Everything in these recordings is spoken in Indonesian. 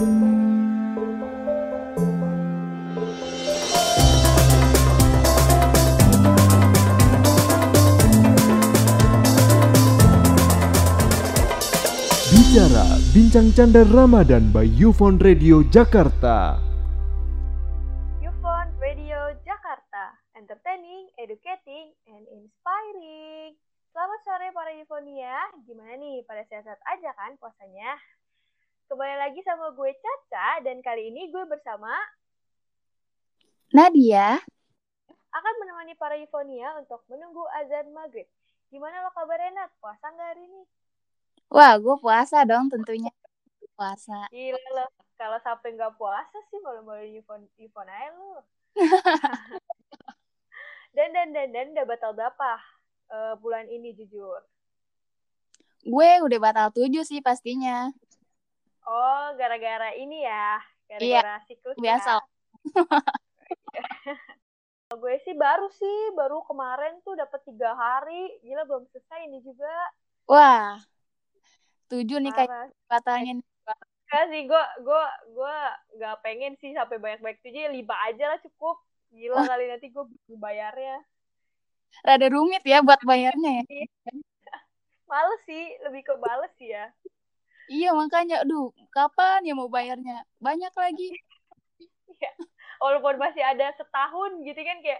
Bicara Bincang Canda Ramadan by Yufon Radio Jakarta. Yufon Radio Jakarta, entertaining, educating, and inspiring. Selamat sore para Yufonia, gimana nih pada sehat-sehat aja kan puasanya? Kembali lagi sama gue Caca, dan kali ini gue bersama Nadia akan menemani para Yufonia untuk menunggu azan maghrib. Gimana lo kabarnya Nat? Puasa nggak hari ini? Wah, gue puasa dong tentunya. Puasa. Gila lo, kalau sampai nggak puasa sih malu-malu Yufon, Yufon aja lo. dan, dan, dan, dan, udah batal berapa uh, bulan ini jujur? Gue udah batal tujuh sih pastinya. Oh, gara-gara ini ya? Gara-gara iya, siklus biasa. Ya? gue sih baru sih, baru kemarin tuh dapat tiga hari. Gila belum selesai ini juga. Wah, tujuh nih kayak batalnya Enggak sih, gue gue gue nggak pengen sih sampai banyak-banyak tujuh, ya lima aja lah cukup. Gila oh. kali nanti gue bayarnya. Rada rumit ya buat bayarnya ya. Males sih, lebih ke males sih ya. Iya makanya, aduh kapan ya mau bayarnya? Banyak lagi. Iya, walaupun masih ada setahun gitu kan kayak,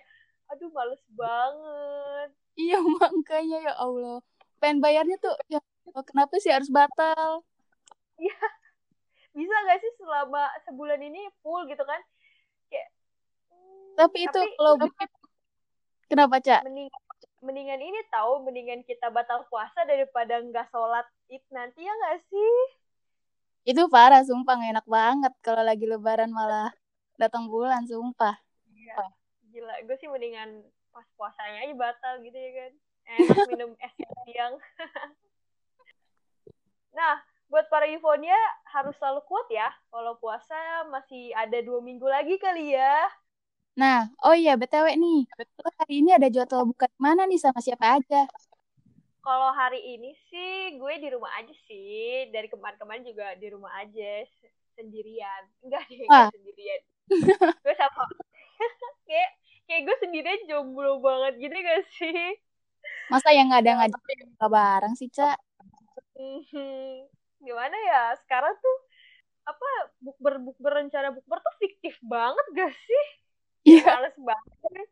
aduh males banget. Iya makanya ya Allah. Pengen bayarnya tuh ya kenapa sih harus batal? Iya, bisa gak sih selama sebulan ini full gitu kan? Kayak, hmm, tapi itu tapi, kalau kenapa cak? Mending, mendingan ini tahu, mendingan kita batal puasa daripada nggak sholat id nanti ya nggak sih? Itu parah, sumpah gak enak banget kalau lagi lebaran malah datang bulan, sumpah. Iya, gila. Gue sih mendingan pas puasanya aja batal gitu ya kan. Enak minum es siang. Nah, buat para Yufonia harus selalu kuat ya. Kalau puasa masih ada dua minggu lagi kali ya. Nah, oh iya BTW nih, hari ini ada jadwal buka mana nih sama siapa aja? Kalau hari ini sih gue di rumah aja sih. Dari kemarin-kemarin juga di rumah aja sendirian. Enggak deh, enggak sendirian. gue sama kayak kayak gue sendirian jomblo banget gitu gak sih? Masa yang nggak ada ngajak bareng sih, Cak? Hmm, gimana ya sekarang tuh apa bukber bukber rencana bukber tuh fiktif banget gak sih? Iya. Males banget.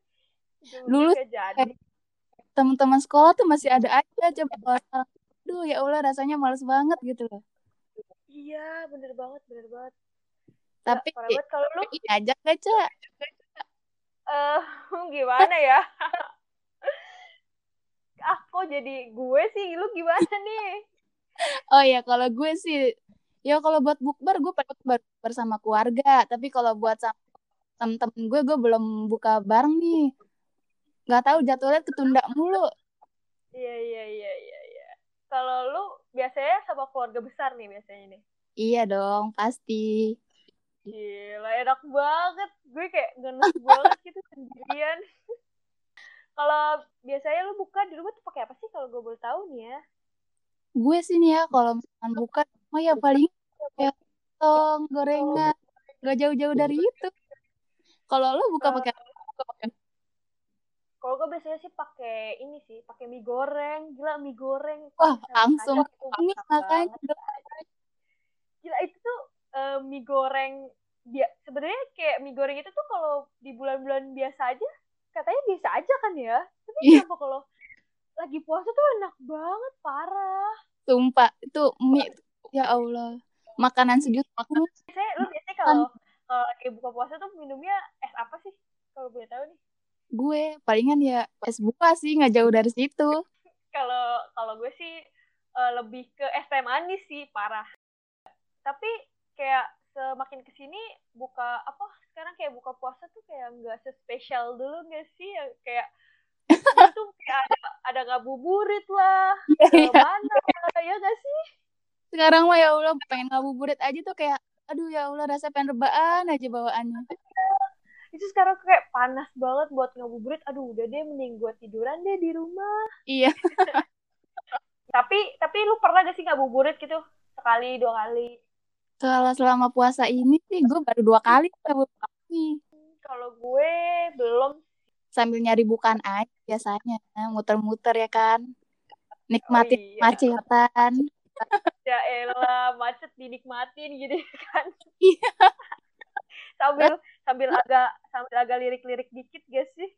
Dulu jadi. Teman-teman sekolah tuh masih ada aja coba Aduh ya Allah rasanya males banget gitu loh. Iya bener banget bener banget. Tapi ya, kalau lu ajak gak cak? Eh uh, gimana ya? ah kok jadi gue sih lu gimana nih? oh ya kalau gue sih ya kalau buat bukber gue pengen bersama keluarga tapi kalau buat sama temen-temen gue gue belum buka bareng nih. Nggak tahu jadwalnya ketunda mulu. Iya iya iya iya iya. Kalau lu biasanya sama keluarga besar nih biasanya nih? Iya dong pasti. Gila enak banget. Gue kayak ngenes banget gitu sendirian. Kalau biasanya lu buka di rumah tuh pakai apa sih kalau gue boleh tahu nih ya? Gue sih nih ya kalau misalkan buka oh ya paling ya tong gorengan. Gak jauh-jauh dari itu kalau lo buka pakai buka pakai kalau gue biasanya sih pakai ini sih pakai mie goreng. Gila mie goreng wah langsung. Ini makanya gila itu tuh uh, mie goreng dia sebenarnya kayak mie goreng itu tuh kalau di bulan-bulan biasa aja katanya biasa aja kan ya? Tapi yeah. kenapa kalau lagi puasa tuh enak banget parah. Sumpah itu mie ya Allah. Makanan sejuk makanan saya lu biasanya kalau kalau lagi buka puasa tuh minumnya es apa sih? Kalau boleh tahu nih. Gue palingan ya es buka sih nggak jauh dari situ. Kalau kalau gue sih uh, lebih ke es teh manis sih parah. Tapi kayak semakin ke sini buka apa sekarang kayak buka puasa tuh kayak nggak sespesial dulu nggak sih? Kayak itu kayak ada ada ngabuburit lah yeah, mana ya gak sih? Sekarang mah ya Allah pengen ngabuburit aja tuh kayak aduh ya Allah rasa pengen rebaan aja bawaannya itu sekarang kayak panas banget buat ngabuburit aduh udah deh mending gue tiduran deh di rumah iya tapi tapi lu pernah gak sih ngabuburit gitu sekali dua kali Kalau selama puasa ini sih gue baru dua kali nih. Kalau gue belum Sambil nyari bukan aja biasanya. Muter-muter ya kan. Nikmatin Oh, iya. macetan. Ya elah macet dinikmatin gitu kan. Iya. sambil sambil agak sambil agak lirik-lirik dikit gak sih?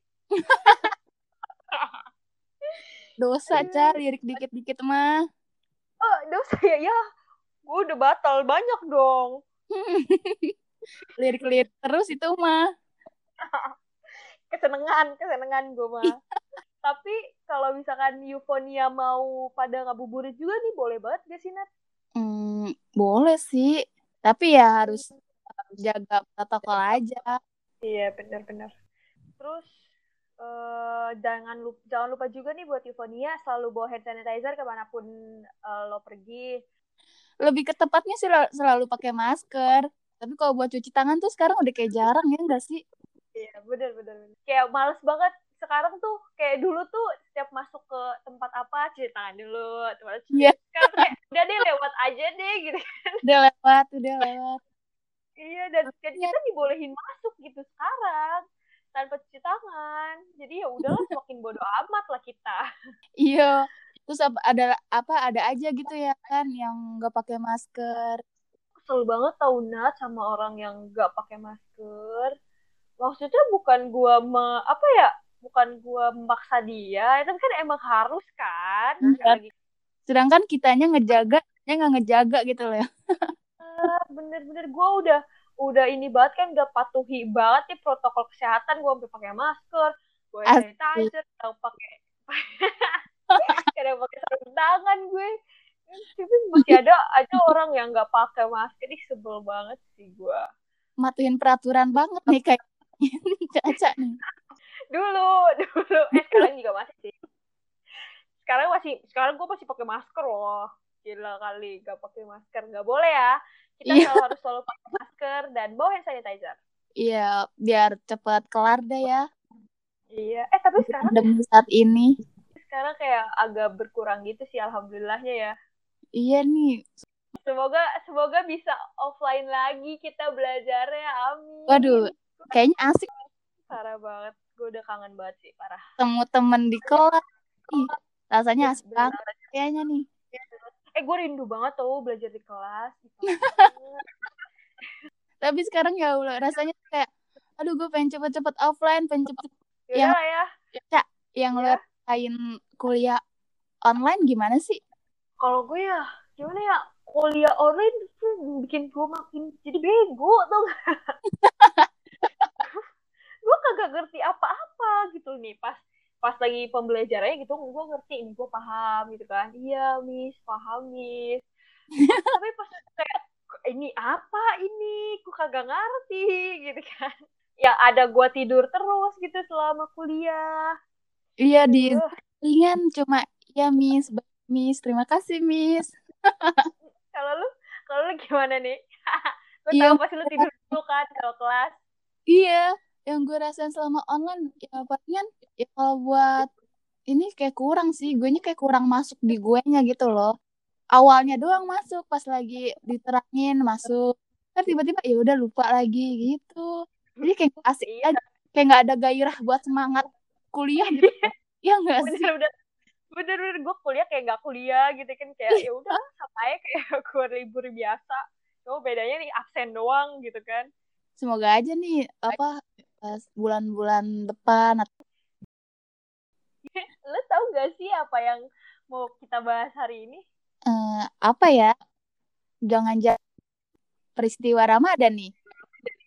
Dosa, Ca. Lirik dikit-dikit mah. Oh, dosa ya ya. Gue udah batal banyak dong. Lirik-lirik terus itu mah. Kesenengan, kesenengan gue mah. Tapi kalau misalkan eufonia mau pada ngabuburit juga nih boleh banget gak sih Nat? Hmm, boleh sih. Tapi ya harus jaga protokol aja. Iya benar-benar. Terus eh jangan lupa jangan lupa juga nih buat eufonia selalu bawa hand sanitizer ke mana pun eh, lo pergi. Lebih ke tepatnya sih sel- selalu pakai masker. Tapi kalau buat cuci tangan tuh sekarang udah kayak jarang ya enggak sih? Iya benar. benar. Kayak males banget sekarang tuh kayak dulu tuh setiap masuk ke tempat apa cuci tangan dulu. Terus Iya. sekarang tuh kayak udah deh lewat aja deh gitu. Udah lewat, udah lewat. Iya dan, dan kita dibolehin masuk gitu sekarang tanpa cuci tangan. Jadi ya udahlah semakin bodoh amat lah kita. Iya. Terus ada apa ada aja gitu ya kan yang nggak pakai masker. Kesel banget tau Nat sama orang yang gak pakai masker. Maksudnya bukan gua me, apa ya? Bukan gua memaksa dia, itu kan emang harus kan. Iya. Lagi Sedangkan kitanya ngejaga, dia nggak ngejaga gitu loh ya. bener-bener gue udah udah ini banget kan udah patuhi banget nih protokol kesehatan gue sampai pakai masker gue sanitizer kadang pakai kadang pakai sarung tangan gue tapi masih ada aja orang yang nggak pakai masker ih sebel banget sih gue Matuhin peraturan banget nih kayak Caca nih. dulu dulu eh sekarang juga masih sih sekarang masih sekarang gue masih pakai masker loh gila kali gak pakai masker nggak boleh ya kita Iya. selalu harus selalu pakai masker dan bawa hand sanitizer Iya, biar cepat kelar deh ya. Iya, eh tapi sekarang Demi saat ini. sekarang kayak agak berkurang gitu sih alhamdulillahnya ya. Iya nih. Semoga semoga bisa offline lagi kita belajarnya. Amin. Waduh, kayaknya asik Parah banget. Gue udah kangen banget sih, parah. ketemu temen di kelas. Ih, rasanya asik banget kayaknya nih. Eh, gue rindu banget tuh belajar di kelas. Tapi sekarang ya Allah, rasanya kayak aduh gue pengen cepet-cepet offline, pengen cepet Yaudah lah ya. yang Ya. lo rasain kuliah online gimana sih? Kalau gue ya, gimana ya? Kuliah online tuh bikin gue makin jadi bego tuh. gue kagak ngerti apa-apa gitu nih pas pas lagi pembelajarannya gitu gue ngerti ini gue paham gitu kan. Iya miss paham miss. Tapi pas kayak ini apa ini? Gue kagak ngerti gitu kan. Yang ada gue tidur terus gitu selama kuliah. Iya di Aduh, ringan cuma ya Miss, Miss, terima kasih Miss. kalau lu kalau lu gimana nih? Gue Iya, tahu pasti lu tidur dulu kan kalau kelas? Iya, yang gue rasain selama online ya palingan ya kalau buat ini kayak kurang sih, gue kayak kurang masuk di gue nya gitu loh. Awalnya doang masuk, pas lagi diterangin masuk, kan tiba-tiba ya udah lupa lagi gitu. Jadi kayak asik Iya. aja, kayak nggak ada gairah buat semangat kuliah gitu. Ya nggak sih? bener bener bener gue kuliah kayak gak kuliah gitu kan kayak ya udah sama aja kayak gue libur biasa cuma bedanya nih absen doang gitu kan Semoga aja nih apa pas bulan-bulan depan atau lo tau gak sih apa yang mau kita bahas hari ini eh, apa ya? Jangan jangan peristiwa Ramadan nih.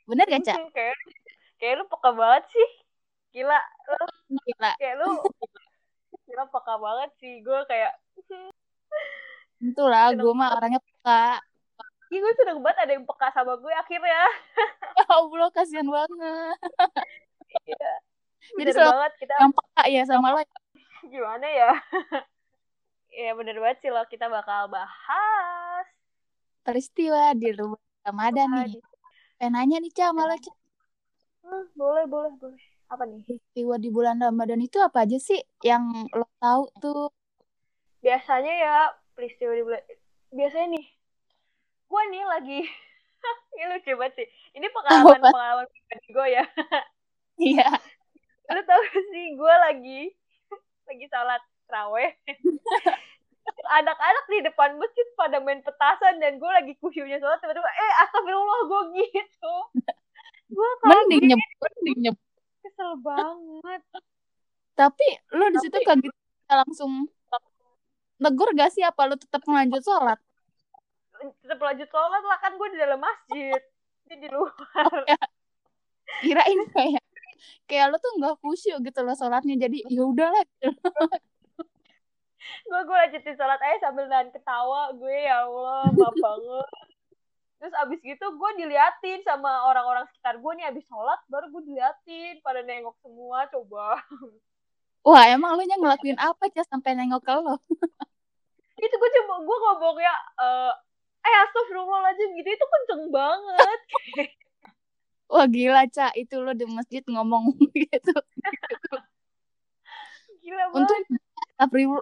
Bener gak, Cak? kayak kayak lu peka banget sih gila lo Gila. kayak lu gila peka banget sih gue kayak Tentu lah, gue mah orangnya peka. Ih, gue seneng banget ada yang peka sama gue akhirnya Ya Allah, kasihan banget. Iya. Jadi banget kita yang peka ya sama lo. gimana ya ya bener banget sih lo kita bakal bahas Peristiwa di rumah Ramadan nih. Nanya nih, Cak, malah Cak. Hmm, boleh boleh boleh apa nih Peristiwa di bulan Ramadan itu apa aja sih yang lo tahu tuh? biasanya ya peristiwa di bulan biasanya nih gue nih lagi ini lucu banget sih ini pengalaman Apa? pengalaman pribadi gue ya Iya. lu tau sih gue lagi lagi sholat raweh anak-anak di depan masjid pada main petasan dan gue lagi kusyuknya sholat tiba-tiba eh astagfirullah gue gitu gue Mending kaget nyebut, mending nyebut. kesel banget Tapi lu di situ kaget langsung tegur gak sih apa lu tetap lanjut sholat? Tetap lanjut sholat lah kan gue di dalam masjid. Dia di luar. Kirain kayak kayak lu tuh nggak khusyuk gitu loh sholatnya jadi ya udahlah. Gue gue lanjutin sholat aja sambil nahan ketawa gue ya Allah maaf banget. Terus abis gitu gue diliatin sama orang-orang sekitar gue nih abis sholat baru gue diliatin pada nengok semua coba. Wah emang lu nya ngelakuin apa aja sampai nengok ke lo? itu gue cuma gue ngomong ya eh astagfirullahaladzim gitu itu kenceng banget. Wah gila Ca itu lo di masjid ngomong gitu. gila banget. Untung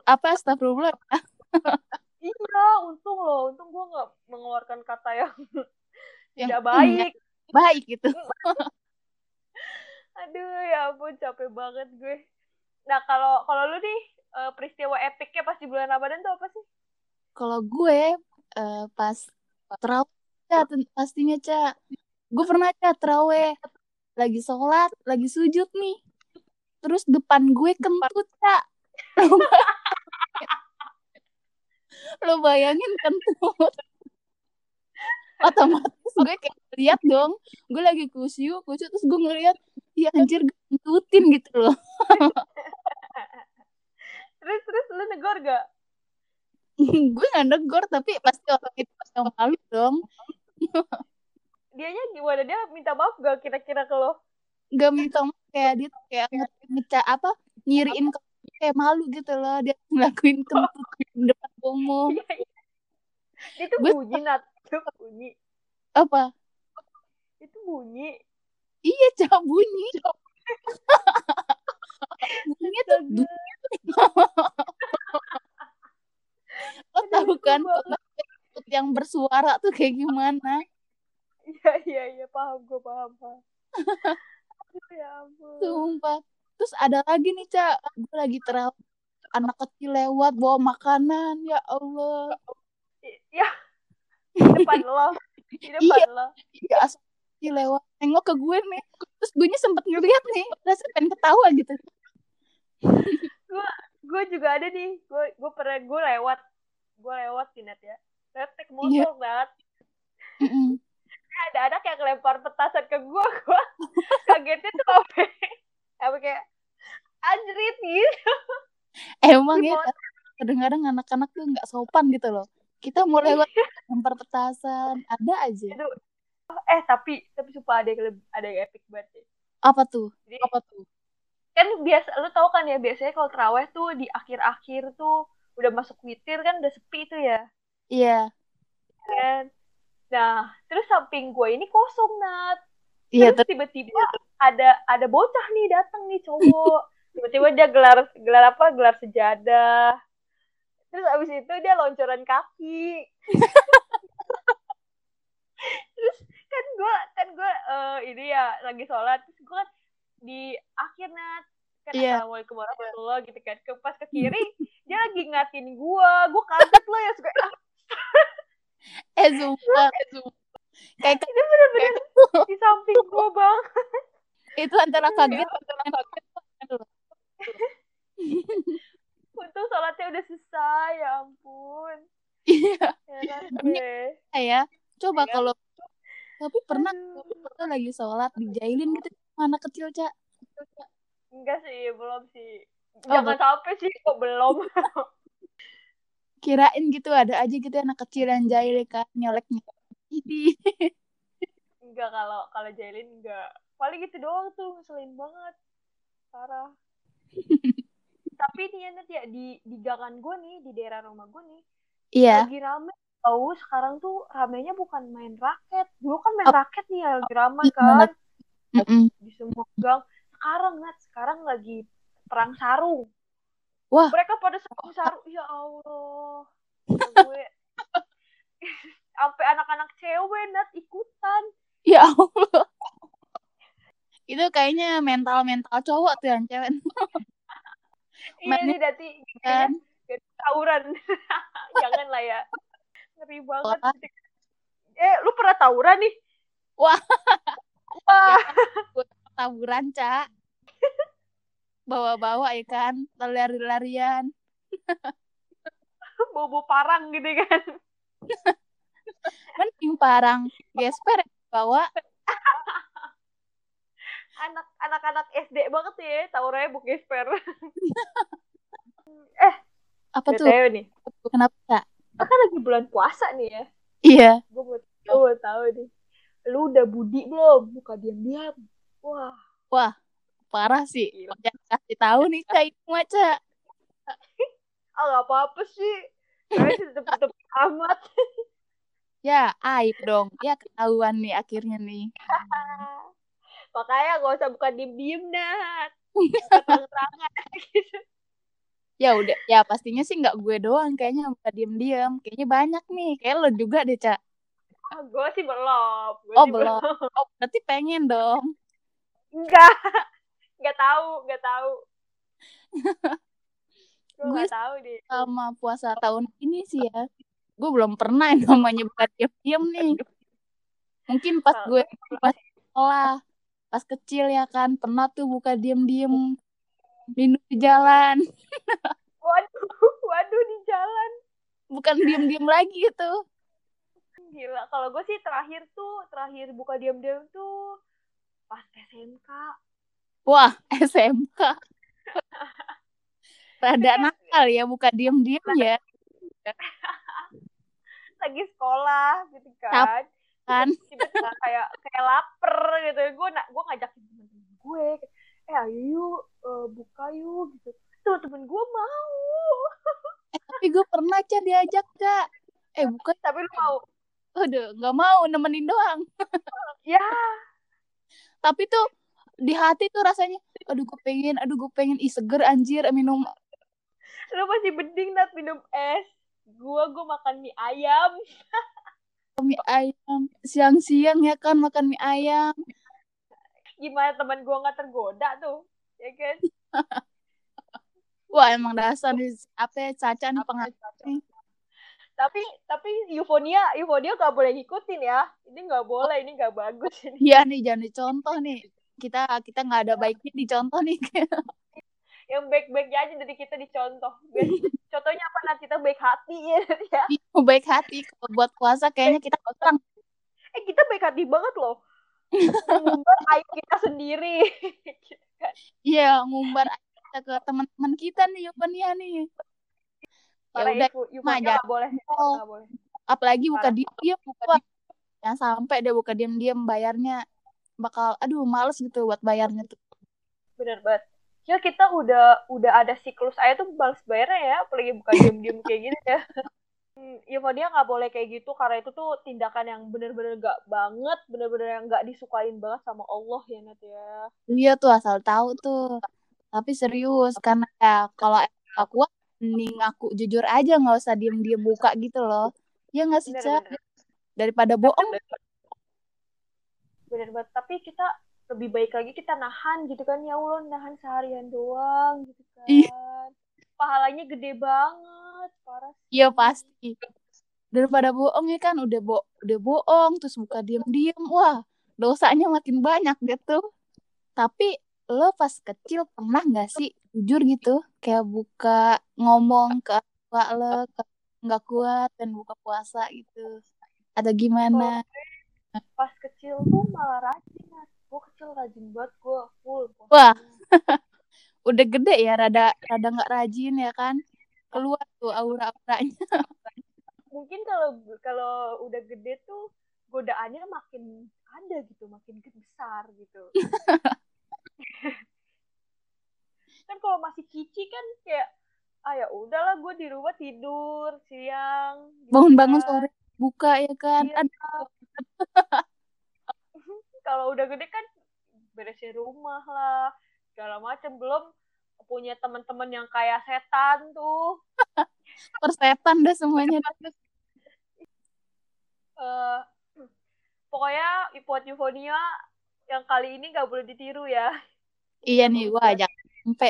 apa astagfirullah? Iya untung loh untung gue nggak mengeluarkan kata yang yang tidak baik. baik gitu. aduh ya ampun capek banget gue. Nah kalau kalau lu nih eh, peristiwa epicnya pas di bulan Ramadan tuh apa sih? Kalau gue eh, pas terawih ten- pastinya Ca. Gue pernah Ca terawih lagi sholat, lagi sujud nih. Terus depan gue kentut Ca. Lo bayangin kentut. Otomatis gue kayak lihat dong. Gue lagi kusyuk, kusyuk terus gue ngeliat, ya anjir kentutin gitu loh. terus terus lu negor gak gue gak negor tapi pasti orang itu pasti malu dong. dianya gimana? Dia minta maaf gak kira-kira ke lo? Gak minta maaf kayak dia tuh kayak nge ngeca apa nyiriin ke kayak malu gitu loh. Dia ngelakuin kentut di depan umum. Itu Gue- bunyi nat. Itu bunyi. Apa? Itu bunyi. Iya cak bunyi. Bunyinya tuh lo tahu kan yang bersuara tuh kayak gimana? Iya iya iya paham gue paham paham. Aduh, ya ampun. Sumpah. Terus ada lagi nih cak gue lagi terawih anak kecil lewat bawa makanan ya Allah. Ya di depan lo. Di depan Iya. lo. Ya asal kecil lewat. Nengok ke gue nih. Terus gue sempet ngeliat nih. Rasanya pengen ketawa gitu. Gue juga ada nih. Gue gue pernah gue lewat gue lewat sih Nat ya. Lewat naik Iya. Nat Mm-mm. ada anak yang lempar petasan ke gue gue kagetnya tuh sampai sampai kayak anjrit gitu. Emang ya kadang-kadang anak-anak tuh nggak sopan gitu loh. Kita mau lewat lempar petasan ada aja. Itu, eh tapi tapi sumpah ada yang lebih, ada yang epic banget deh. apa tuh? Jadi apa tuh? kan biasa lu tau kan ya biasanya kalau teraweh tuh di akhir-akhir tuh udah masuk witir kan udah sepi tuh ya iya kan. Nah terus samping gue ini kosong Nat. iya Terus terus tiba-tiba ada ada bocah nih datang nih cowok. Tiba-tiba dia gelar gelar apa? Gelar sejadah. Terus abis itu dia loncoran kaki. terus kan gue kan gue eh, ini ya lagi sholat terus gue kan di akhir nat kan Iya. assalamualaikum warahmatullahi gitu kan ke pas ke kiri dia lagi ngatin gue gue kaget loh ya suka ah, eh sumpah kayak ini bener-bener di samping gue bang itu antara kaget antara kaget untung sholatnya udah selesai ya ampun. Iya. Ya gue. ya coba Iya. kalau tapi pernah tuh lagi sholat dijailin gitu anak kecil cak? Enggak sih belum sih Oh, jangan sampai sih kok belum. Kirain gitu ada aja gitu anak kecil yang jahil kan nyolek ini. Enggak kalau kalau Jailin enggak. Paling gitu doang tuh ngeselin banget. Parah. Tapi nih ya Nat, ya di di gangan gue nih di daerah rumah gue nih iya. lagi rame. Tahu sekarang tuh ramenya bukan main raket. Dulu kan main Oh. raket nih ya lagi ramai Iya kan. banget. Mm-mm. di semua gang. Sekarang Nat sekarang lagi perang sarung Wah. mereka pada sarung sarung ya Allah Ya gue sampai anak-anak cewek nat ikutan Ya Allah. Itu kayaknya mental-mental cowok tuh yang cewek. iya nih nanti Kan? tawuran jangan lah ya ngeri banget Wah. eh lu pernah tawuran nih Wah. wah Taburan, Cak. Bawa-bawa ya kan. Lari-larian. bobo parang gitu kan Mending parang gesper bawa. anak anak-anak SD banget ya tawurannya bu gesper Apa tuh? Nih Kenapa, kan lagi bulan puasa nih ya Iya. gue mau gue mau tahu nih lu udah budi belum buka diam-diam wah Parah sih. Jangan kasih tahu nih, Cak. Itu mah, Cak. ah gak apa-apa sih kayaknya sih tetep-tetep amat Ya, aib dong. Ya, ketahuan nih akhirnya nih. makanya gak usah buka diem-diem nat buka terang-terangan gitu Ya udah, ya pastinya sih nggak gue doang. Kayaknya bukan diem-diem. Kayaknya banyak nih. Kayak lo juga deh, Cak. ah, gue sih belum Gua Oh, sih belum. Oh, berarti pengen dong. enggak enggak tahu enggak tahu gue tahu deh Sama puasa tahun ini sih ya. Gue belum pernah yang namanya bukan diem-diem nih. Mungkin pas gue pas sekolah, pas kecil ya kan, pernah tuh buka diem-diem minum di jalan. waduh waduh di jalan Bukan diem-diem lagi itu. gila kalau gue sih terakhir tuh terakhir buka diam-diam tuh pas SMK Wah, SMK. Rada nakal ya, buka diem-diem ya. lagi sekolah gitu kan Kan? tiba-tiba kayak kayak lapar gitu gue nak gue ngajakin temen-temen gue eh ayo yuk eh, buka yuk gitu tuh temen gue mau Eh, tapi gue pernah Cak diajak, Cak. Eh, bukan. tapi lu mau Aduh, nggak mau nemenin doang. ya Tapi tuh di hati tuh rasanya, aduh gue pengen, aduh gue pengen, ih seger anjir minum lu masih mending nat minum es gue gue makan mie ayam mie ayam. Siang-siang ya kan makan mie ayam. gimana teman gue nggak tergoda tuh ya kan Wah emang dasar nih, apa ya, Caca nih pengaruh nih. tapi tapi eufonia eufonia gak boleh ngikutin ya ini nggak boleh ini nggak bagus ini Iya nih jangan dicontoh nih. Kita kita nggak ada baiknya dicontoh nih. yang baik-baiknya aja dari kita dicontoh. Biar, contohnya apa? Nanti kita baik hati ya. Ya Baik hati. Kalau buat puasa kayaknya kita kurang. eh kita baik hati banget loh. Mengumbar aib kita sendiri. Iya ngumbar kita ke teman-teman kita nih Yovania nih. Ya udah, nggak boleh apalagi buka diam-diam buka yang sampai dia buka diam-diam bayarnya bakal aduh males gitu buat bayarnya tuh. bener banget ya kita udah udah ada siklus aja tuh balas bayarnya ya apalagi bukan diem-diem kayak gini ya Hmm, eufonia nggak boleh kayak gitu karena itu tuh tindakan yang bener-bener gak banget bener-bener yang nggak disukain banget sama Allah ya Nat ya Iya tuh asal tahu tuh. Tapi serius karena ya kalau gak kuat mending ngaku jujur aja nggak usah diem-diem buka gitu loh. Ya nggak sih, Daripada bohong. Bener banget tapi kita lebih baik lagi kita nahan gitu kan ya Allah nahan seharian doang gitu kan Iya. pahalanya gede banget parah sih. Iya pasti. Daripada bohong ya kan udah bo udah bohong terus buka diem-diem. Wah, dosanya makin banyak gitu. Tapi lo pas kecil pernah nggak sih jujur gitu kayak buka ngomong ke tua lo nggak kuat dan buka puasa gitu atau gimana pas kecil tuh malah rajin gue kecil rajin banget gue full. Wah. udah gede ya rada rada nggak rajin ya kan keluar tuh aura-auranya mungkin kalau kalau udah gede tuh godaannya makin ada gitu makin besar gitu kan kalau masih cici kan kayak ah ya udahlah gue di rumah tidur siang gitu bangun-bangun kan. sore buka ya kan Iya. Aduh, kalau udah gede kan beresin rumah lah segala macam belum punya teman-teman yang kayak setan tuh persetan dah semuanya eh pokoknya buat eufonia yang kali ini nggak boleh ditiru ya. Iya nih, wah jangan sampai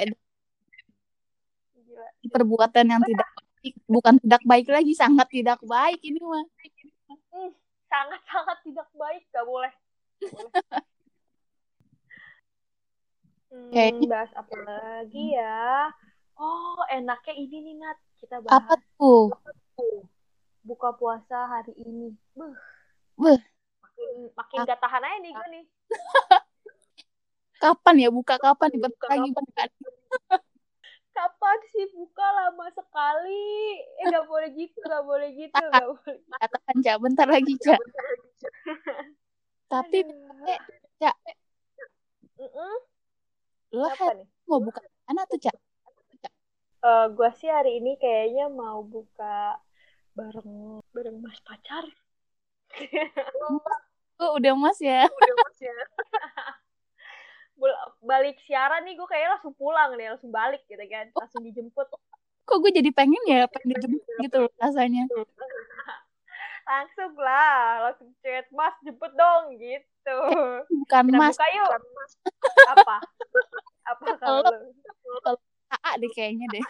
Gila. perbuatan yang tidak baik, bukan tidak baik lagi, sangat tidak baik ini mah. Sangat-sangat tidak baik, gak boleh. Boleh. Hmm, Kayaknya- bahas apa lagi ya? Oh, enaknya ini nih Nat. Kita bahas Apa tuh? buka puasa hari ini. Beuh. Beuh. Makin, makin gak tahan aja nih gue nih. Kapan ya buka kapan nih bentar Buka lagi kapan? Kapan sih buka lama sekali? Eh gak boleh gitu, gak boleh gitu, gak boleh. Katakan Cak, bentar lagi Cak. Tapi. Cak, Mm-mm. lo hari mau buka mana tuh Cak? Eh gue sih hari ini kayaknya mau buka bareng bareng mas pacar. Oh, udah mas ya. Udah mas ya. Balik siaran nih gue kayaknya langsung pulang nih, langsung balik gitu kan, langsung dijemput. Kok gue jadi pengen ya pengen dijemput gitu loh rasanya. Langsung lah, langsung chat mas jemput dong gitu. Bukan Kita mas, buka yuk. Apa? Apa kalau? AA deh kayaknya deh.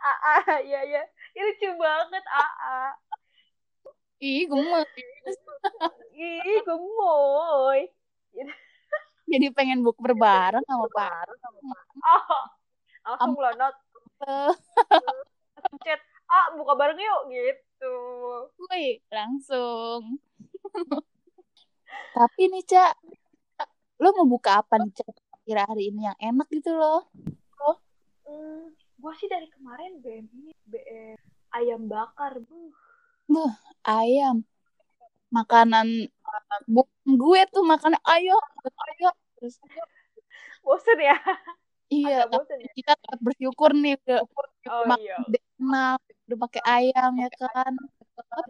AA, iya. Ini lucu banget AA. Ih, gemes. Ih, gemoy. Jadi pengen buk berbareng sama Pak. Oh, langsung loh, not Eh, chat. Ah, buka bareng yuk gitu. Woi, langsung. Tapi nih, Cak, lo mau buka apa nih, Cak? Kira hari ini yang enak gitu loh. Hmm, gua sih dari kemarin BM ini BM ayam bakar, bu. Ayam. Makanan bukan gue tuh makanan ayo, ayo. Terus, Bosen ya? iya, Agak bosen ya? kita tetap bersyukur nih udah Oh iya. udah pakai ayam ya kan.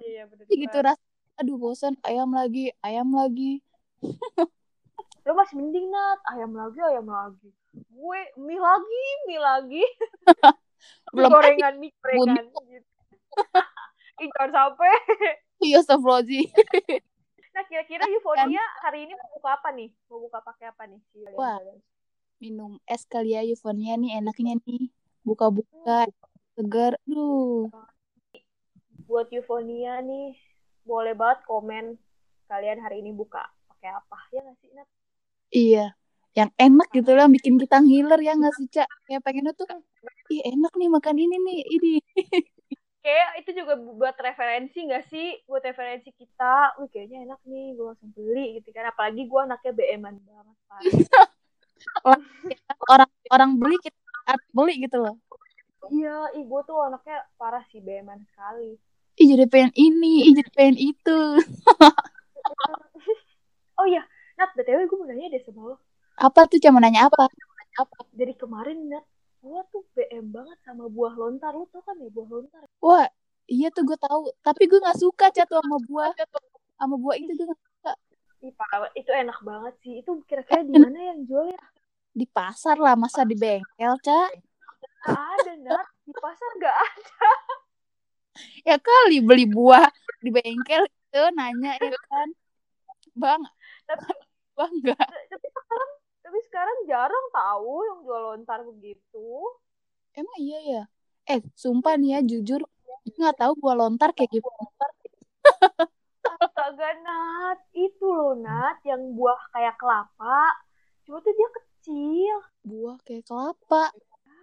Iya bener gitu rasanya, aduh bosan, ayam lagi, ayam lagi. Lo masih mending nat ayam lagi ayam lagi. Gue mie lagi mie lagi. Belum gorengan mie gorengan gitu. Ih, jangan sampai. Iya, Astagfirullahaladzim. Nah kira-kira eufonia hari ini mau buka apa nih? Mau buka pakai apa nih? Wah. Minum es kali ya Yufonia nih enaknya nih buka-buka segar duh Buat eufonia nih boleh banget komen kalian hari ini buka pakai apa ya nggak sih Nat? iya yang enak gitu lah bikin kita ngiler ya nggak sih cak kayak pengennya tuh ih enak nih makan ini nih ini Kayak itu juga buat referensi nggak sih? Buat referensi kita, wih kayaknya enak nih, gue langsung beli gitu kan. Apalagi gue anaknya BM-an banget. orang orang beli kita beli gitu loh Iya, ih gue tuh anaknya parah sih BM-an sekali. ih jadi pengen ini ih jadi pengen itu Oh iya, Nat, BTW gue mau nanya deh sama lo. apa tuh cuma nanya apa Apa? Dari kemarin, Nat, gue tuh BM banget sama buah lontar. Lo tau kan ya buah lontar? wah iya tuh gue tahu tapi gue nggak suka cak tuh sama buah sama buah itu gue Ih, itu enak banget sih. Itu kira-kira di mana yang jualnya? di pasar lah masa di bengkel cak Gak ada, Nat. Di pasar gak ada. ya kali beli buah di bengkel itu nanya ya kan bang Tapi, bang enggak tapi sekarang tapi sekarang jarang tahu yang jual lontar begitu. emang iya ya eh sumpah nih ya jujur nggak tahu buah lontar kayak gitu Astaga, Nat. Itu loh, Nat. Yang buah kayak kelapa. Cuma tuh dia kecil. buah kayak kelapa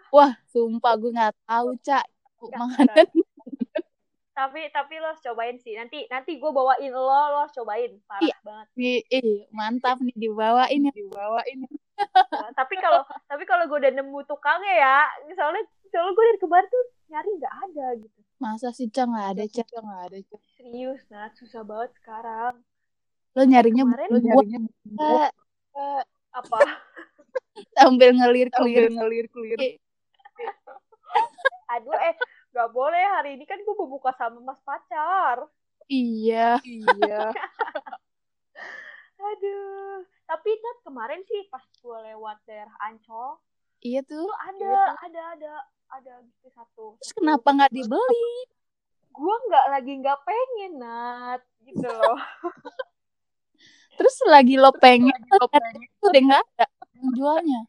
wah sumpah gue nggak tahu cak makanan Tapi tapi lo harus cobain sih. Nanti nanti gue bawain lo, lo harus cobain. Parah Iya. banget. nih mantap nih dibawain ya dibawain Nah, tapi kalau tapi kalau gue udah nemu tukangnya ya, soalnya soalnya gue dari kemarin tuh nyari nggak ada gitu. Masa sih cak nggak ada cak nggak ada cak Serius, Nat. Susah banget sekarang. lo nyarinya Kemarin buah Cak. Apa? sambil ngelir kelir ngelir kelir. Aduh, eh nggak boleh hari ini kan gue mau buka sama mas pacar. iya Iya. Aduh. Tapi Nat kemarin sih pas gue lewat daerah Ancol, iya tuh. Tuh ada, ada, ada, ada gitu satu. terus kenapa nggak dibeli? Gue nggak lagi nggak pengen nat gitu loh. Terus lagi lo pengen, lo pengen. tuh udah nggak ada yang jualnya.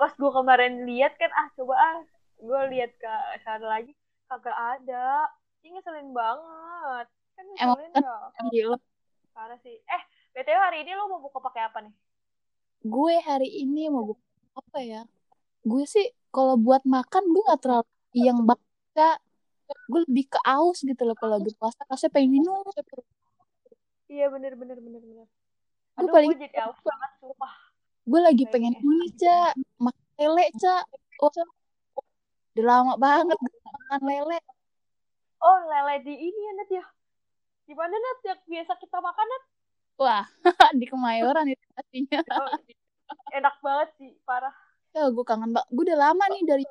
pas gue kemarin lihat kan ah coba ah gue lihat ke sana lagi kagak ada. Ini ngeselin banget. Kan Emang ngeselin ya. Gila. parah sih. Eh btw hari ini lo mau buka pakai apa nih? Gue hari ini mau buka apa ya? Gue sih kalau buat makan gue nggak terlalu yang baca. Gue lebih ke aus gitu loh kalau lagi puasa. Rasanya pengen minum. iya bener bener bener bener Gue aduh paling gue jadi aus banget sumpah gue lagi pengen ini cak makan lele cak. Oh, udah lama banget makan lele. oh lele di ini ya Nat ya gimana Nat yang biasa kita makan Nat Wah di Kemayoran itu pastinya. Oh, enak banget sih parah Ya gue kangen banget. Gue udah lama nih dari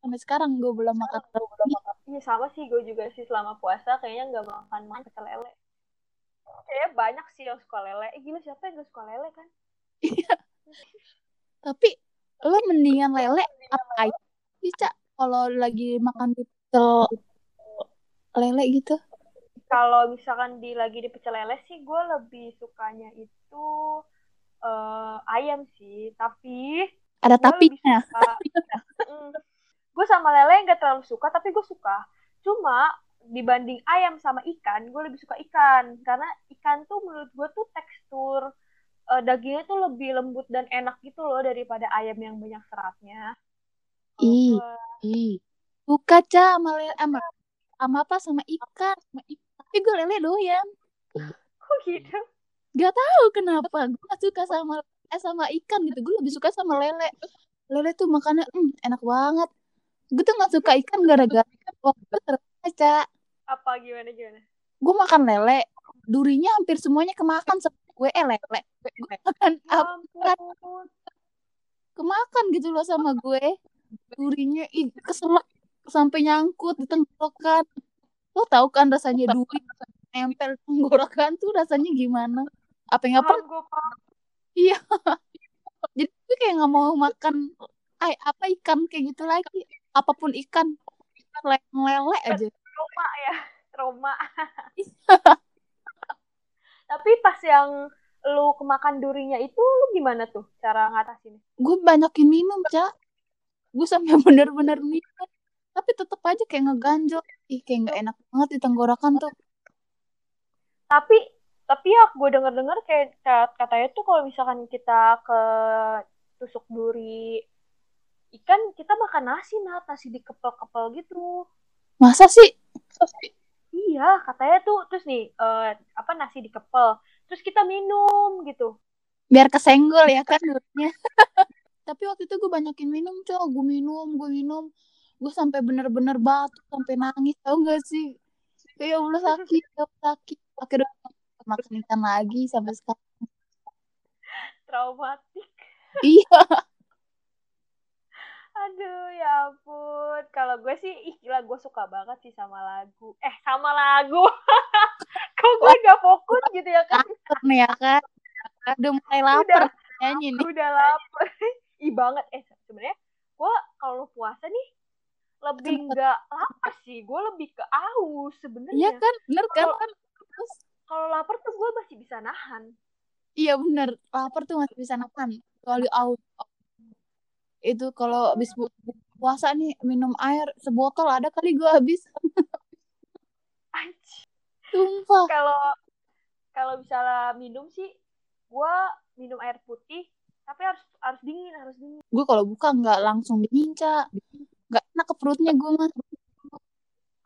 sampai sekarang gue belum makan lele. Iya sama sih gue juga sih selama puasa kayaknya nggak makan makan pecel lele. Kayaknya banyak sih yang suka lele. Eh gila siapa yang gak suka lele kan? Tapi lo mendingan lele apa aja cak? Kalau lagi makan pecel lele gitu. Kalau misalkan di lagi di pecel lele sih gue lebih sukanya itu eh, ayam sih. Tapi Ada tapinya. Mm. gue sama lele nggak terlalu suka tapi gue suka. Cuma dibanding ayam sama ikan, gue lebih suka ikan karena ikan tuh menurut gue tuh tekstur eh, dagingnya tuh lebih lembut dan enak gitu loh daripada ayam yang banyak seratnya. Kalau Ih. Suka cak sama lele sama, sama apa sama ikan. Sama ikan. Tapi gue lele doyan. Kok gitu? Gak tahu kenapa. Gue gak suka sama eh, sama ikan gitu. Gue lebih suka sama lele. Lele tuh makannya mm, enak banget. Gue tuh gak suka ikan gara-gara waktu itu terbaca. Apa gimana gimana? Gue makan lele. Durinya hampir semuanya kemakan sama gue. Eh lele. Gue makan Ya apa kemakan gitu loh sama gue. Durinya ih, keselak sampai nyangkut di tenggorokan. Lo tahu kan rasanya duri nempel tenggorokan tuh rasanya gimana? Apa yang paham. Iya. Jadi gue kayak nggak mau makan ay, apa ikan kayak gitu lagi. Apa pun ikan, lele lele aja. Trauma ya, trauma. Tapi pas yang lu kemakan durinya itu lu gimana tuh cara ngatasinnya? Gue banyakin minum, Cak. Gue sampai bener-bener minum. Tapi tetep aja kayak ngeganjel. Ih, kayak nggak enak banget di tenggorokan tuh. Tapi tapi ya gue denger-dengar kayak kat- katanya tuh kalau misalkan kita ke tusuk duri ikan kita makan nasi nat nasi dikepel-kepel gitu. Masa sih? Iya, katanya tuh terus nih eh, apa nasi dikepel, terus kita minum gitu. Biar kesenggol ya kan durinya. Tapi waktu itu gue banyakin minum, Cok. Gue minum, gue minum. Gue sampai bener-bener batuk, sampai nangis. Tau gak sih? Kayak ya Allah sakit, ya sakit. Akhirnya makan ikan lagi sampai sekarang. Traumatik. Iya. Aduh, ya ampun. Kalau gue sih, ih gila gue suka banget sih sama lagu. Eh, sama lagu. Kok gue gak fokus gitu ya kan? Lapar nih ya kan. Udah mulai lapar nyanyi nih. Udah lapar. Ih banget. Eh, sebenarnya gue kalau puasa nih lebih nggak lapar sih. Gue lebih ke aus Iya sebenarnya. kan? Bener kan? Terus, kalau lapar tuh gue masih bisa nahan. iya bener. Lapar tuh masih bisa nahan. Kecuali aus. Itu kalau habis puasa nih minum air sebotol ada kali gue habis. Sumpah. Kalau kalau misalnya minum sih, gue minum air putih, tapi harus harus dingin, harus dingin. Gue kalau buka nggak langsung dingin, Cak. Nggak enak ke perutnya gue mah.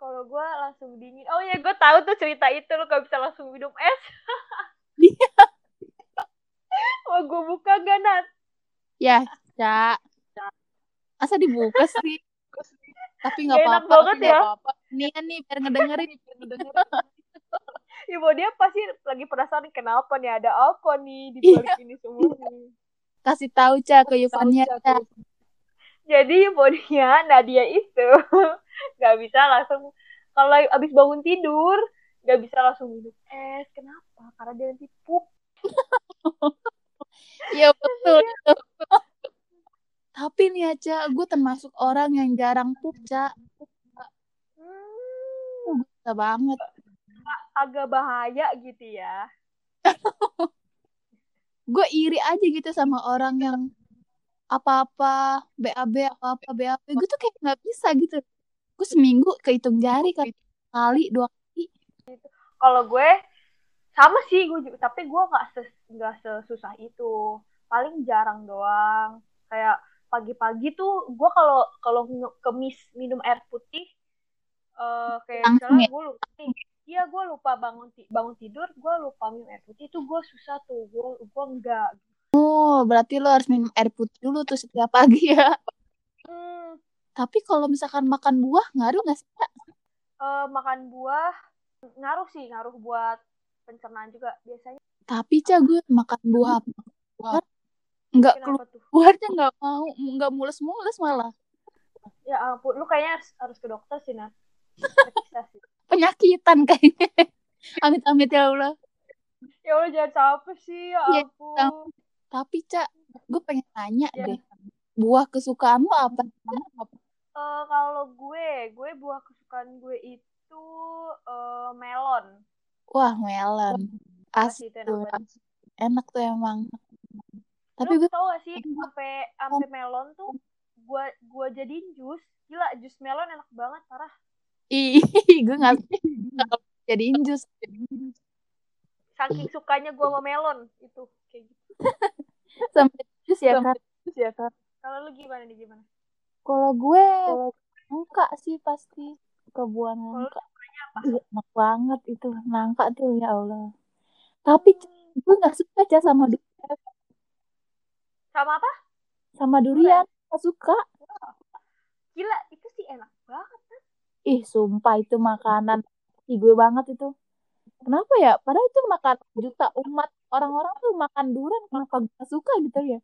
Kalau gue langsung dingin. Oh ya, gue tahu tuh cerita itu lo gak bisa langsung minum es. Iya. Mau gue buka gak Nat? Ya, Cak. Masa dibuka sih? Tapi nggak Gak enak apa-apa. banget tapi ya. nggak apa-apa. Nih nih biar ngedengerin. Ibu dia pasti lagi penasaran kenapa nih ada apa nih di balik ini semua nih. Kasih tahu Cak ke Yufannya, Cak. Jadi bodinya Nadia itu nggak bisa langsung kalau abis bangun tidur nggak bisa langsung minum es. Kenapa? Karena dia nanti pup. Iya betul. Tapi nih ya, Cak, gue termasuk orang yang jarang pup, Cak. Hmm, Susah banget. agak bahaya gitu ya Gue iri aja gitu sama orang yang apa-apa BAB apa-apa BAB. Gue tuh kayak nggak bisa gitu. Gue seminggu kehitung jari kali kali dua kali. kalau gue sama sih gue juga tapi gue nggak ses nggak sesusah itu paling jarang doang kayak pagi-pagi tuh gue kalau kalau kemis minum air putih eh kayak Langsung misalnya ya? gue lupa iya gue lupa bangun ti- bangun tidur gue lupa minum air putih itu gue susah tuh gue gue enggak Oh, berarti lo harus minum air putih dulu tuh setiap pagi ya. hmm, Tapi kalau misalkan makan buah ngaruh nggak sih? Kak? eh, makan buah ngaruh sih ngaruh buat pencernaan juga biasanya Tapi cah gue makan buah buah nggak tuh keluarnya nggak mau nggak mules-mules malah ya ampun lu kayaknya harus, harus ke dokter sih Nat penyakitan kayaknya. Amit-amit ya Allah. ya udah jangan capek sih ya Iya, ampun Tapi cak, gue pengen tanya Ya. deh. Buah kesukaan lo apa? Eh, kalau gue, gue buah kesukaan gue itu eh, melon. Wah, melon. Asli enak tuh. banget. Enak tuh emang. Tapi Lu gue tau gak sih sampai sampai melon tuh gue gue jadiin jus. Gila, jus melon enak banget parah. ih, gue nggak jadiin jus. Saking sukanya gue sama melon itu kayak gitu. Sampai jus ya kan. ya kan. Kalau lu gimana nih gimana? Kalau gue nangka sih pasti ke buah Kalau lu nangka. Ih, enak banget itu nangka tuh ya Allah. Tapi Cak, gue nggak suka cak sama durian. Sama apa? Sama durian nggak suka. Gila, itu sih enak banget. Ih, sumpah itu makanan Ih, gue banget itu. Kenapa ya? Padahal itu makan juta umat orang-orang tuh makan durian kenapa gak suka gitu ya?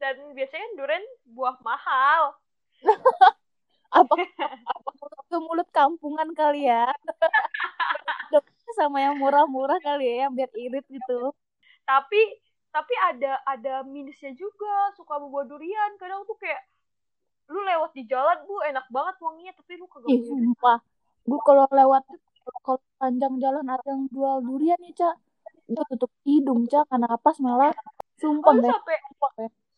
Dan biasanya durian buah mahal. Apa apa mulut ke mulut kampungan kali ya? Sama yang murah-murah kali ya, yang biar irit gitu. tapi tapi ada ada minusnya juga suka buah durian kadang tuh kayak lu lewat di jalan bu enak banget wanginya tapi lu kagak Ih, sumpah. Gue kalau lewat kalau panjang jalan ada yang jual durian nih, Cak. Gue tutup hidung, Cak, karena apa malah. Sumpah, oh, lu nggak sampai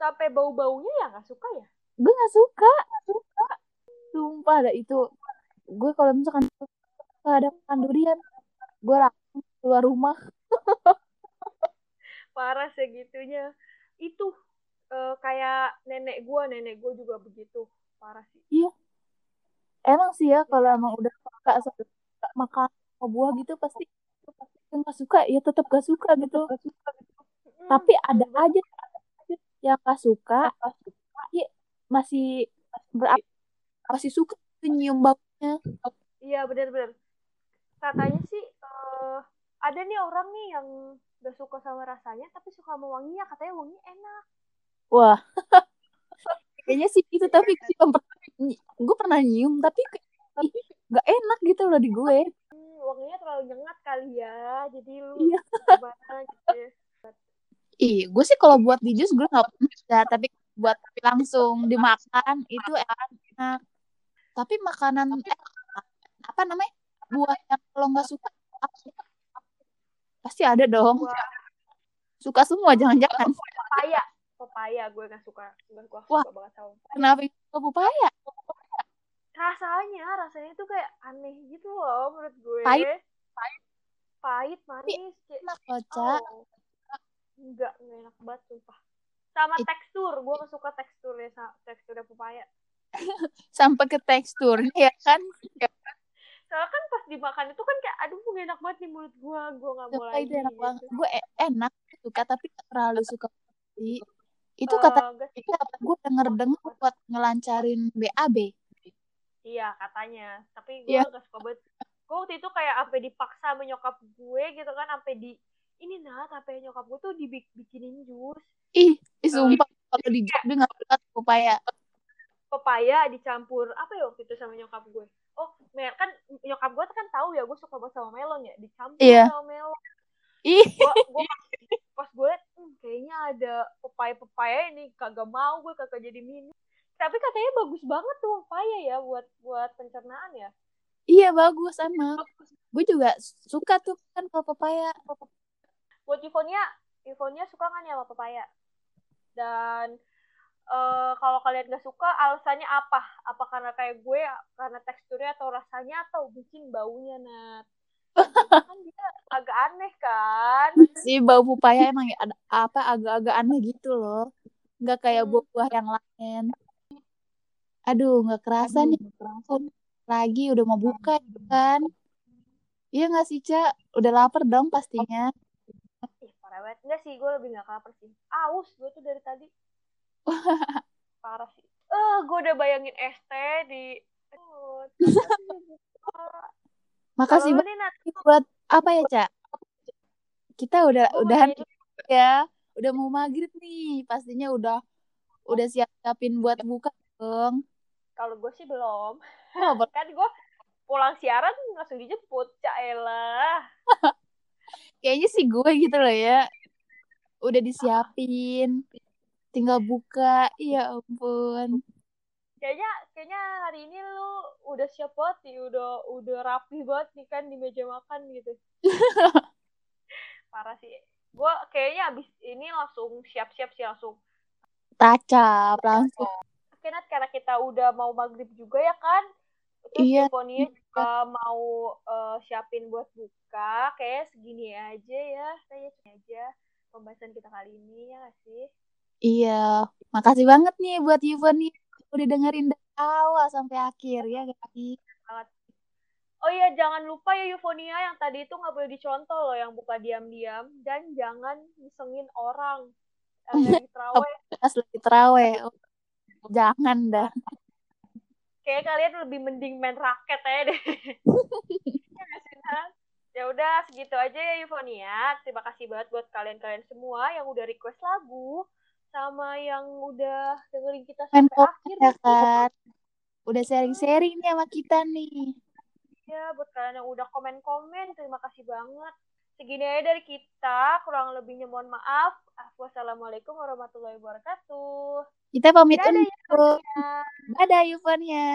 sampai bau baunya ya nggak suka ya? Gue gak suka. Suka sumpah ada itu. Gue kalau misalkan gak ada makan durian gue langsung keluar rumah. Parah segitunya itu eh, kayak nenek gua nenek gua juga begitu. Parah sih. Emang sih ya kalau emang udah suka makan buah gitu pasti yang gak suka. Ya tetap gak suka gitu. Mm, tapi ada bener banget. aja yang gak suka tapi masih ber- masih suka tuh nyium baunya. Iya benar-benar katanya sih eh, ada nih orang nih yang gak suka sama rasanya tapi suka sama wanginya. Katanya wanginya enak. Wah. Kayaknya sih gitu tapi gue pernah nyium tapi ih, gak enak gitu loh di gue Hmm, wanginya terlalu nyengat kali ya jadi lu Iya. gitu ya. Ih, gue sih kalau buat di jus gue nggak pernah ya, tapi buat langsung dimakan itu enak. Tapi makanan eh, apa namanya buah yang kalau nggak suka pasti ada dong. Buah Suka semua jangan-jangan. papaya papaya gue gak suka gue gua Wah. suka banget sama papaya. Kenapa suka papaya? Rasanya rasanya tuh kayak aneh gitu loh menurut gue Pahit? pahit manis kayak Enak oh. enggak enggak enak banget sumpah sama It- tekstur gue gak suka teksturnya teksturnya papaya Sampai ke teksturnya ya kan. soalnya kan pas dimakan itu kan kayak aduh gak enak banget nih mulut gue gue gak mau lagi itu enak gitu. banget. Gue enak suka tapi nggak terlalu suka. Itu Eh, kata gak sih? gue denger dengar buat ngelancarin BAB. Iya katanya. Tapi gue Iya. gak suka banget. Gue waktu itu kayak sampai dipaksa sama nyokap gue gitu kan sampai di ini nah sampai nyokap gue tuh dibikinin jus. Ih, ih sumpah kalau di job dia nggak papaya. pepaya. Dicampur apa ya waktu itu sama nyokap gue? Oh mel kan nyokap gue kan tahu ya gue suka banget sama melon ya dicampur Iya. sama melon. Ih, gue gue pas gue liat hmm, kayaknya ada pepaya pepaya ini kagak mau gue kagak jadi minum tapi katanya bagus banget tuh pepaya ya buat buat pencernaan ya Iya bagus emang. Gue juga suka tuh kan kalau pepaya. Buat Yuvonia suka nggak nih sama pepaya? Dan uh, kalau kalian gak suka, alasannya apa? Apa karena kayak gue, karena teksturnya atau rasanya atau mungkin baunya, Nat? kan dia agak aneh kan? Si bau pepaya emang ada apa agak-agak aneh gitu loh. Nggak kayak Hmm. buah-buah yang lain. Aduh, nggak kerasa nih. Lagi udah mau buka gitu kan. Iya nggak sih, Ca? Udah lapar dong pastinya. Parah banget. Enggak sih, gue lebih gak lapar sih. Aus gue tuh dari tadi. Parah sih. Eh, gue udah bayangin es teh di... Oh, Makasih banget buat apa ya, Ca? Kita udah mau udahan ya. Udah mau maghrib nih. Pastinya udah udah siap-siapin buat buka dong. Kalau gue sih belum. Oh, Kan gue pulang siaran langsung dijemput. Caelah. kayaknya sih gue gitu loh ya. Udah disiapin. Tinggal buka. Ya ampun. Kayaknya kayaknya hari ini lu udah siap banget nih, udah udah rapi banget nih kan di meja makan gitu. Parah sih. Gue kayaknya abis ini langsung siap-siap sih langsung. Tacap langsung. Oke Nat, karena kita udah mau maghrib juga ya kan? Terus Iya. Yuvonia juga mau eh, siapin buat buka. Kayak segini aja ya. Segini aja pembahasan kita kali ini ya nggak sih? Iya. Makasih banget nih buat nih. Udah dengerin dari awal sampai akhir ya guys. Oh iya, jangan lupa ya Yufonia yang tadi itu nggak boleh dicontoh loh yang buka diam-diam dan jangan ngisengin orang yang lagi terawih. Pas lagi terawih. Jangan dah. Kayak kalian lebih mending main raket aja deh. Ya Nat? Ya udah segitu aja ya Yufonia. Terima kasih banget buat kalian-kalian semua yang udah request lagu sama yang udah dengerin kita Main sampai komen akhir. ya kan. Udah sharing-sharing nih sama kita nih. Ya, buat kalian yang udah komen-komen, terima kasih banget. Segini aja dari kita, kurang lebihnya mohon maaf. Wassalamualaikum warahmatullahi wabarakatuh. Kita pamit Dadah undur. Dadah Yufonia.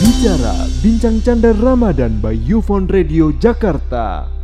Bicara Bincang Canda Ramadan by Yufon Radio Jakarta.